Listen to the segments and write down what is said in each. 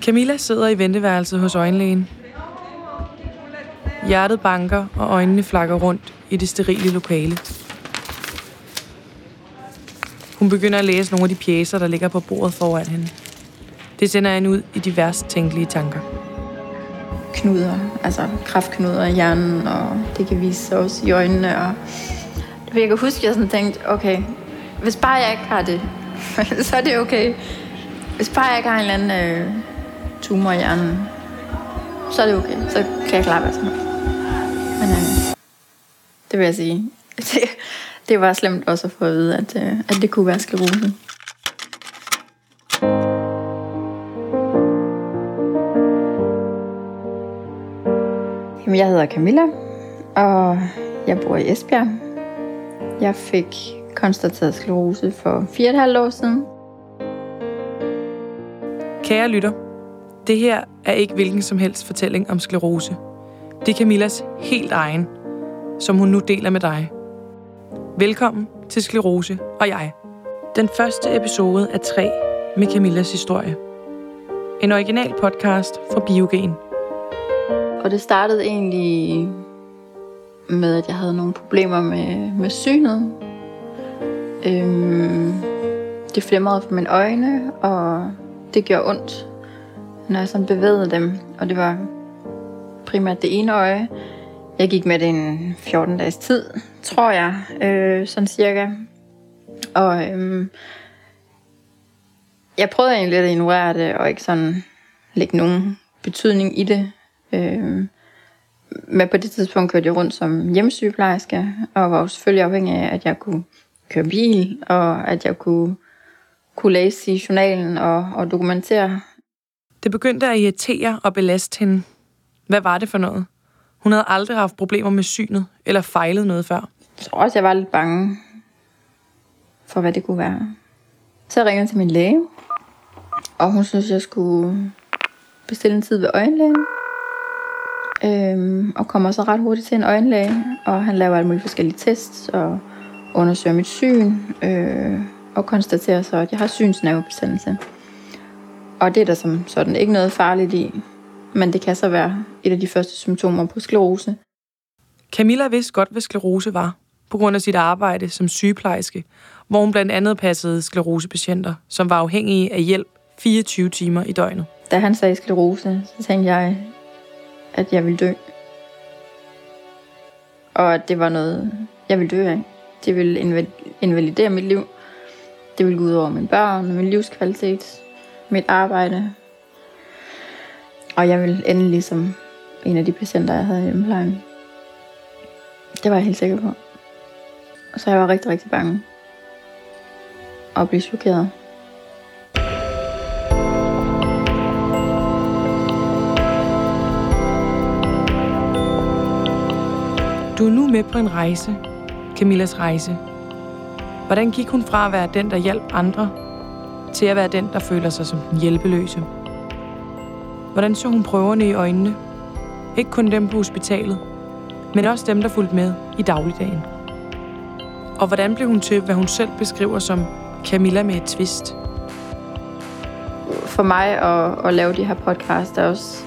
Camilla sidder i venteværelset hos øjenlægen. Hjertet banker, og øjnene flakker rundt i det sterile lokale. Hun begynder at læse nogle af de pjæser, der ligger på bordet foran hende. Det sender hende ud i de værst tænkelige tanker. Knuder, altså kraftknuder i hjernen, og det kan vise sig også i øjnene. Og jeg kan huske, at jeg sådan tænkte, okay, hvis bare jeg ikke har det, så er det okay. Hvis bare jeg ikke har en eller anden øh, tumor i hjernen, så er det okay. Så kan jeg klare hvad som helst. Men øh, det vil jeg sige. Det, det var slemt også at få at vide, at, øh, at det kunne være sklerose. Jamen, jeg hedder Camilla, og jeg bor i Esbjerg. Jeg fik konstateret sklerose for 4,5 år siden. Kære lytter, det her er ikke hvilken som helst fortælling om sklerose. Det er Camillas helt egen, som hun nu deler med dig. Velkommen til Sklerose og jeg. Den første episode er tre med Camillas historie. En original podcast fra Biogen. Og det startede egentlig med, at jeg havde nogle problemer med, med synet. Øhm, det flimrede for mine øjne, og det gjorde ondt, når jeg sådan bevægede dem. Og det var primært det ene øje. Jeg gik med det en 14 dages tid, tror jeg, øh, sådan cirka. Og øhm, jeg prøvede egentlig lidt at ignorere det, og ikke sådan lægge nogen betydning i det. Øh, men på det tidspunkt kørte jeg rundt som hjemmesygeplejerske, og var jo selvfølgelig afhængig af, at jeg kunne køre bil, og at jeg kunne, kunne læse i journalen og, og dokumentere. Det begyndte at irritere og belaste hende. Hvad var det for noget? Hun havde aldrig haft problemer med synet eller fejlet noget før. Jeg tror også, jeg var lidt bange for, hvad det kunne være. Så jeg ringede til min læge, og hun synes, jeg skulle bestille en tid ved øjenlægen. Øhm, og kommer så ret hurtigt til en øjenlæge, og han laver alle mulige forskellige tests, og undersøger mit syn, øh, og konstaterer så, at jeg har synsnervebetændelse. Og det er der som sådan ikke noget farligt i, men det kan så være et af de første symptomer på sklerose. Camilla vidste godt, hvad sklerose var, på grund af sit arbejde som sygeplejerske, hvor hun blandt andet passede sklerosepatienter, som var afhængige af hjælp 24 timer i døgnet. Da han sagde sklerose, så tænkte jeg, at jeg ville dø. Og at det var noget, jeg ville dø af. Det ville invalidere mit liv. Det ville gå ud over mine børn, min livskvalitet, mit arbejde. Og jeg ville ende ligesom en af de patienter, jeg havde i hjemmeplejen. Det var jeg helt sikker på. Og så jeg var rigtig, rigtig bange. Og blive chokeret. Du er nu med på en rejse, Camillas rejse. Hvordan gik hun fra at være den, der hjalp andre, til at være den, der føler sig som den hjælpeløse? Hvordan så hun prøverne i øjnene? Ikke kun dem på hospitalet, men også dem, der fulgte med i dagligdagen. Og hvordan blev hun til, hvad hun selv beskriver som Camilla med et twist? For mig at, at lave de her podcast er også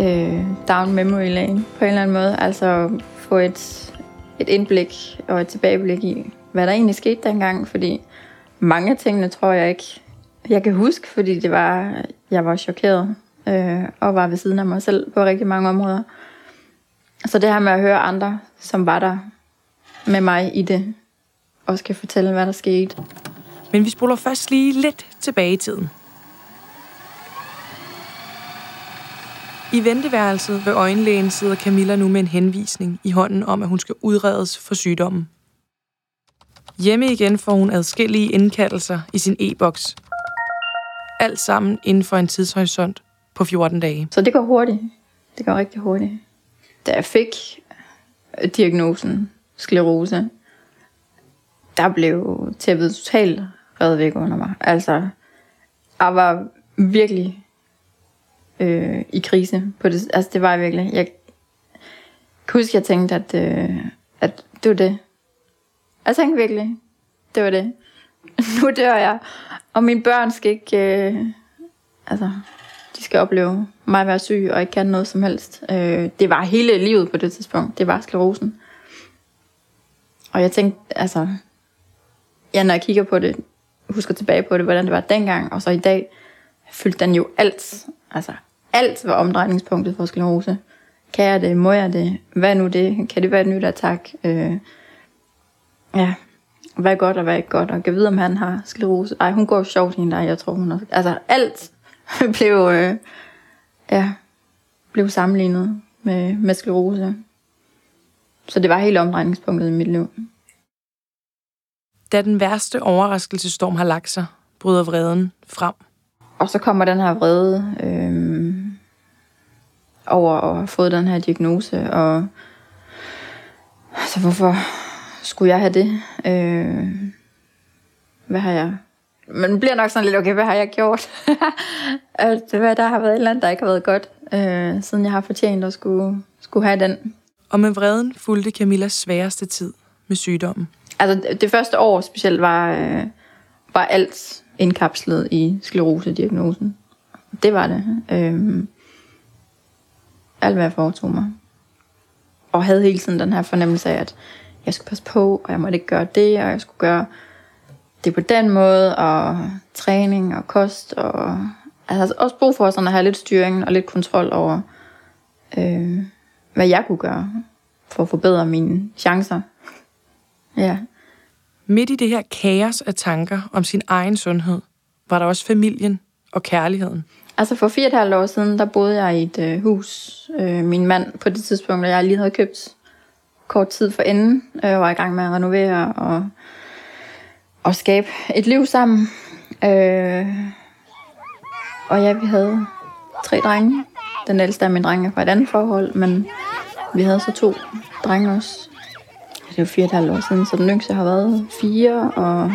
øh, down memory lane på en eller anden måde. Altså få et, et indblik og et tilbageblik i, hvad der egentlig skete dengang. Fordi mange af tingene tror jeg ikke, jeg kan huske, fordi det var, jeg var chokeret øh, og var ved siden af mig selv på rigtig mange områder. Så det her med at høre andre, som var der med mig i det, og skal fortælle, hvad der skete. Men vi spoler først lige lidt tilbage i tiden. I venteværelset ved øjenlægen sidder Camilla nu med en henvisning i hånden om, at hun skal udredes for sygdommen. Hjemme igen får hun adskillige indkaldelser i sin e-boks. Alt sammen inden for en tidshorisont på 14 dage. Så det går hurtigt. Det går rigtig hurtigt. Da jeg fik øh, diagnosen sklerose, der blev tæppet totalt reddet væk under mig. Altså, jeg var virkelig øh, i krise på det. Altså, det var jeg virkelig. Jeg kan huske, jeg tænkte, at, øh, at det var det. Jeg tænkte virkelig, det var det. Nu dør jeg, og mine børn skal ikke... Øh, Altså, de skal opleve mig være syg og ikke kan noget som helst. Øh, det var hele livet på det tidspunkt. Det var sklerosen. Og jeg tænkte, altså, ja, når jeg kigger på det, husker tilbage på det, hvordan det var dengang, og så i dag, fyldte den jo alt. Altså, alt var omdrejningspunktet for sklerose. Kan jeg det? Må jeg det? Hvad er nu det? Kan det være et nyt attack? Øh, ja, hvad er godt og hvad er ikke godt? Og kan vide, om han har sklerose. Ej, hun går jo sjovt hende der, jeg tror hun også. Altså, alt blev, øh, ja, blev sammenlignet med, med sklerose. Så det var helt omdrejningspunktet i mit liv. Da den værste overraskelsestorm har lagt sig, bryder vreden frem. Og så kommer den her vrede øh, over at have fået den her diagnose, og altså hvorfor skulle jeg have det? Øh, hvad har jeg? Det bliver nok sådan lidt, okay, hvad har jeg gjort? at hvad, der har været et eller andet, der ikke har været godt, øh, siden jeg har fortjent at skulle, skulle have den. Og med vreden fulgte Camillas sværeste tid med sygdommen. Altså det første år specielt var, øh, var alt indkapslet i sklerose-diagnosen. Det var det. Øh, alt hvad jeg foretog mig. Og havde hele tiden den her fornemmelse af, at jeg skulle passe på, og jeg måtte ikke gøre det, og jeg skulle gøre det på den måde, og træning og kost, og altså også brug for sådan at have lidt styring og lidt kontrol over, øh, hvad jeg kunne gøre for at forbedre mine chancer. Ja. Midt i det her kaos af tanker om sin egen sundhed, var der også familien og kærligheden. Altså for fire og et halvt år siden, der boede jeg i et øh, hus. Øh, min mand på det tidspunkt, og jeg lige havde købt kort tid for enden, øh, var i gang med at renovere og, og skabe et liv sammen. Øh, og ja, vi havde tre drenge. Den ældste af mine drenge fra et andet forhold, men vi havde så to drenge også. Det er jo fire og et halvt år siden, så den yngste har været fire og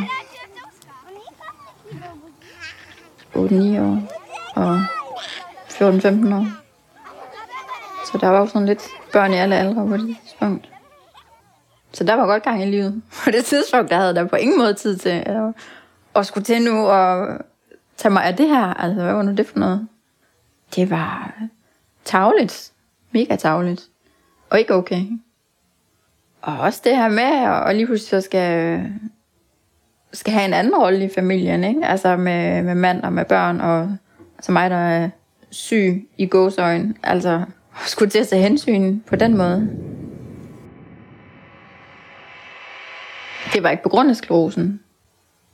8-9 år og 14-15 år. Så der var jo sådan lidt børn i alle aldre på det tidspunkt. Så der var godt gang i livet. På det tidspunkt, der havde der på ingen måde tid til at, at skulle til nu og tage mig af det her. Altså, hvad var nu det for noget? Det var tavligt. Mega tavligt. Og ikke okay. Og også det her med, at lige pludselig så skal, skal have en anden rolle i familien, ikke? Altså med, med mand og med børn, og altså mig, der er syg i gåsøjen. Altså, skulle til at tage hensyn på den måde. Det var ikke på grund af sklerosen,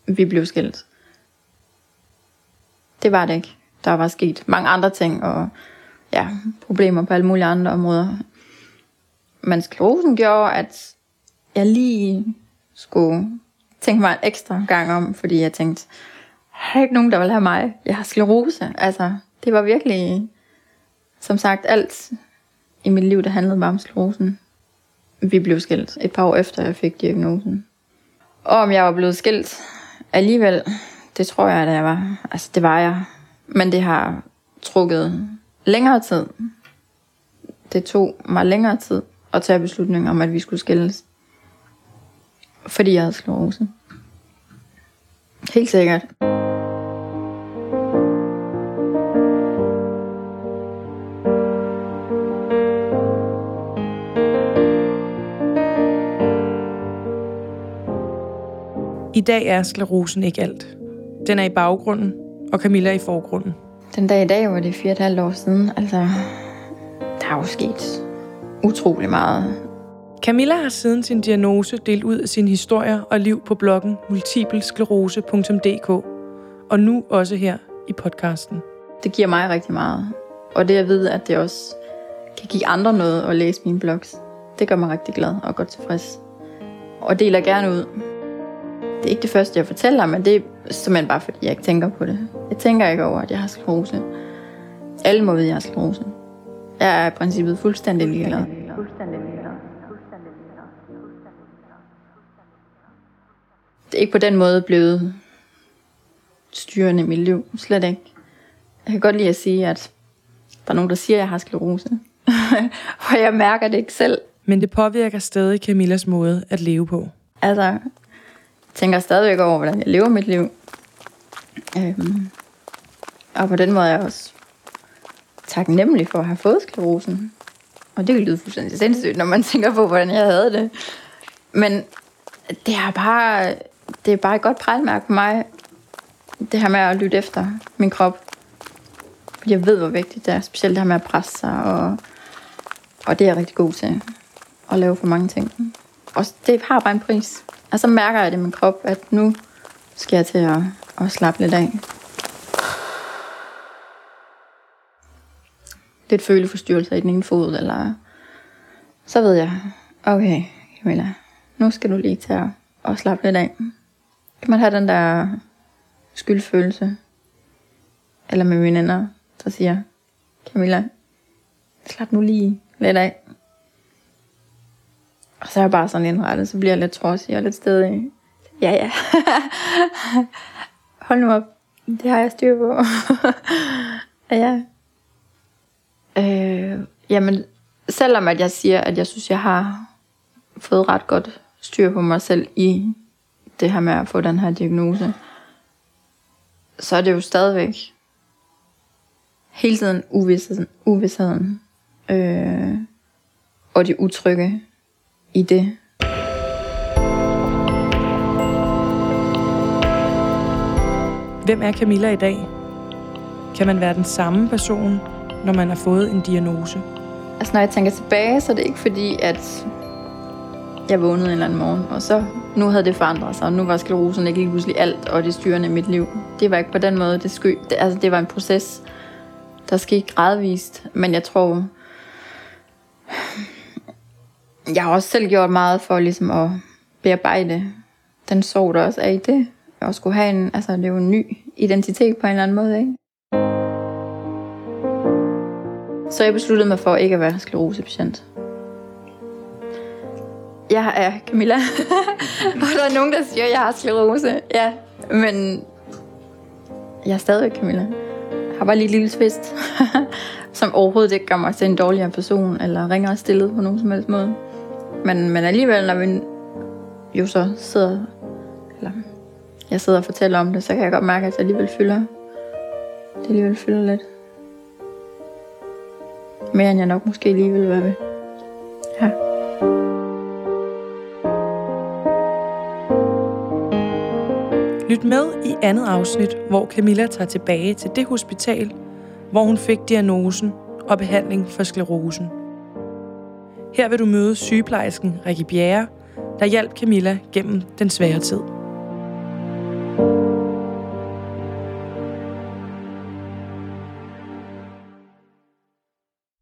vi blev skilt. Det var det ikke. Der var sket mange andre ting, og ja, problemer på alle mulige andre områder. Men sklerosen gjorde, at jeg lige skulle tænke mig en ekstra gang om, fordi jeg tænkte, der er ikke nogen, der vil have mig. Jeg har sklerose. Altså, det var virkelig, som sagt, alt i mit liv, der handlede bare om sklerosen. Vi blev skilt et par år efter, jeg fik diagnosen. Og om jeg var blevet skilt alligevel, det tror jeg, at jeg var. Altså, det var jeg. Men det har trukket længere tid. Det tog mig længere tid at tage beslutningen om, at vi skulle skilles. Fordi jeg havde sklerose. Helt sikkert. Dag er sklerosen ikke alt. Den er i baggrunden, og Camilla i forgrunden. Den dag i dag var det fire og et halvt år siden. Altså, der er jo sket utrolig meget. Camilla har siden sin diagnose delt ud af sine historier og liv på bloggen multiplesklerose.dk, og nu også her i podcasten. Det giver mig rigtig meget. Og det at vide, at det også kan give andre noget at læse mine blogs, det gør mig rigtig glad og godt tilfreds. Og deler gerne ud. Det er ikke det første, jeg fortæller, men det er simpelthen bare, fordi jeg ikke tænker på det. Jeg tænker ikke over, at jeg har sklerose. Alle må vide, at jeg har sklerose. Jeg er i princippet fuldstændig ligeglad. Det er ikke på den måde blevet styrende i mit liv. Slet ikke. Jeg kan godt lide at sige, at der er nogen, der siger, at jeg har sklerose. og jeg mærker det ikke selv. Men det påvirker stadig Camillas måde at leve på. Altså, tænker stadigvæk over, hvordan jeg lever mit liv. Øhm, Og på den måde er jeg også taknemmelig for at have fået sklerosen. Og det kan lyde fuldstændig sindssygt, når man tænker på, hvordan jeg havde det. Men det er bare, det er bare et godt prejlmærke for mig, det her med at lytte efter min krop. Fordi jeg ved, hvor vigtigt det er. Specielt det her med at presse sig. Og, og det er jeg rigtig god til. At lave for mange ting. Og det har bare en pris. Og så mærker jeg det i min krop, at nu skal jeg til at, at slappe lidt af. Lidt føleforstyrrelse i den ene fod, eller så ved jeg, okay, Camilla, nu skal du lige til at, at slappe lidt af. Kan man have den der skyldfølelse, eller med mine venner, der siger, Camilla, slap nu lige lidt af. Og så er jeg bare sådan indrettet, så bliver jeg lidt trodsig og lidt stedig. Ja, ja. Hold nu op. Det har jeg styr på. ja. Øh, jamen, selvom at jeg siger, at jeg synes, jeg har fået ret godt styr på mig selv i det her med at få den her diagnose, så er det jo stadigvæk hele tiden uvidsheden, uvidsheden øh, og det utrygge i det. Hvem er Camilla i dag? Kan man være den samme person, når man har fået en diagnose? Altså når jeg tænker tilbage, så er det ikke fordi, at jeg vågnede en eller anden morgen, og så nu havde det forandret sig, og nu var sklerosen ikke lige pludselig alt, og det styrende i mit liv. Det var ikke på den måde, det skød. Det, altså det var en proces, der skete gradvist, men jeg tror, jeg har også selv gjort meget for ligesom at bearbejde den sorg, der også er i det. Og skulle have en, altså det er jo en ny identitet på en eller anden måde, ikke? Så jeg besluttede mig for ikke at være sklerosepatient. Jeg er Camilla, og der er nogen, der siger, at jeg har sklerose. Ja, men jeg er stadig Camilla. Jeg har bare lige et lille twist, som overhovedet ikke gør mig til en dårligere person, eller ringer stillet på nogen som helst måde. Men, men alligevel, når vi jo så sidder, eller jeg sidder og fortæller om det, så kan jeg godt mærke, at jeg alligevel fylder. Det alligevel fylder lidt. Mere end jeg nok måske lige ville være ved. Ja. Lyt med i andet afsnit, hvor Camilla tager tilbage til det hospital, hvor hun fik diagnosen og behandling for sklerosen. Her vil du møde sygeplejersken Rikke Bjerre, der hjalp Camilla gennem den svære tid.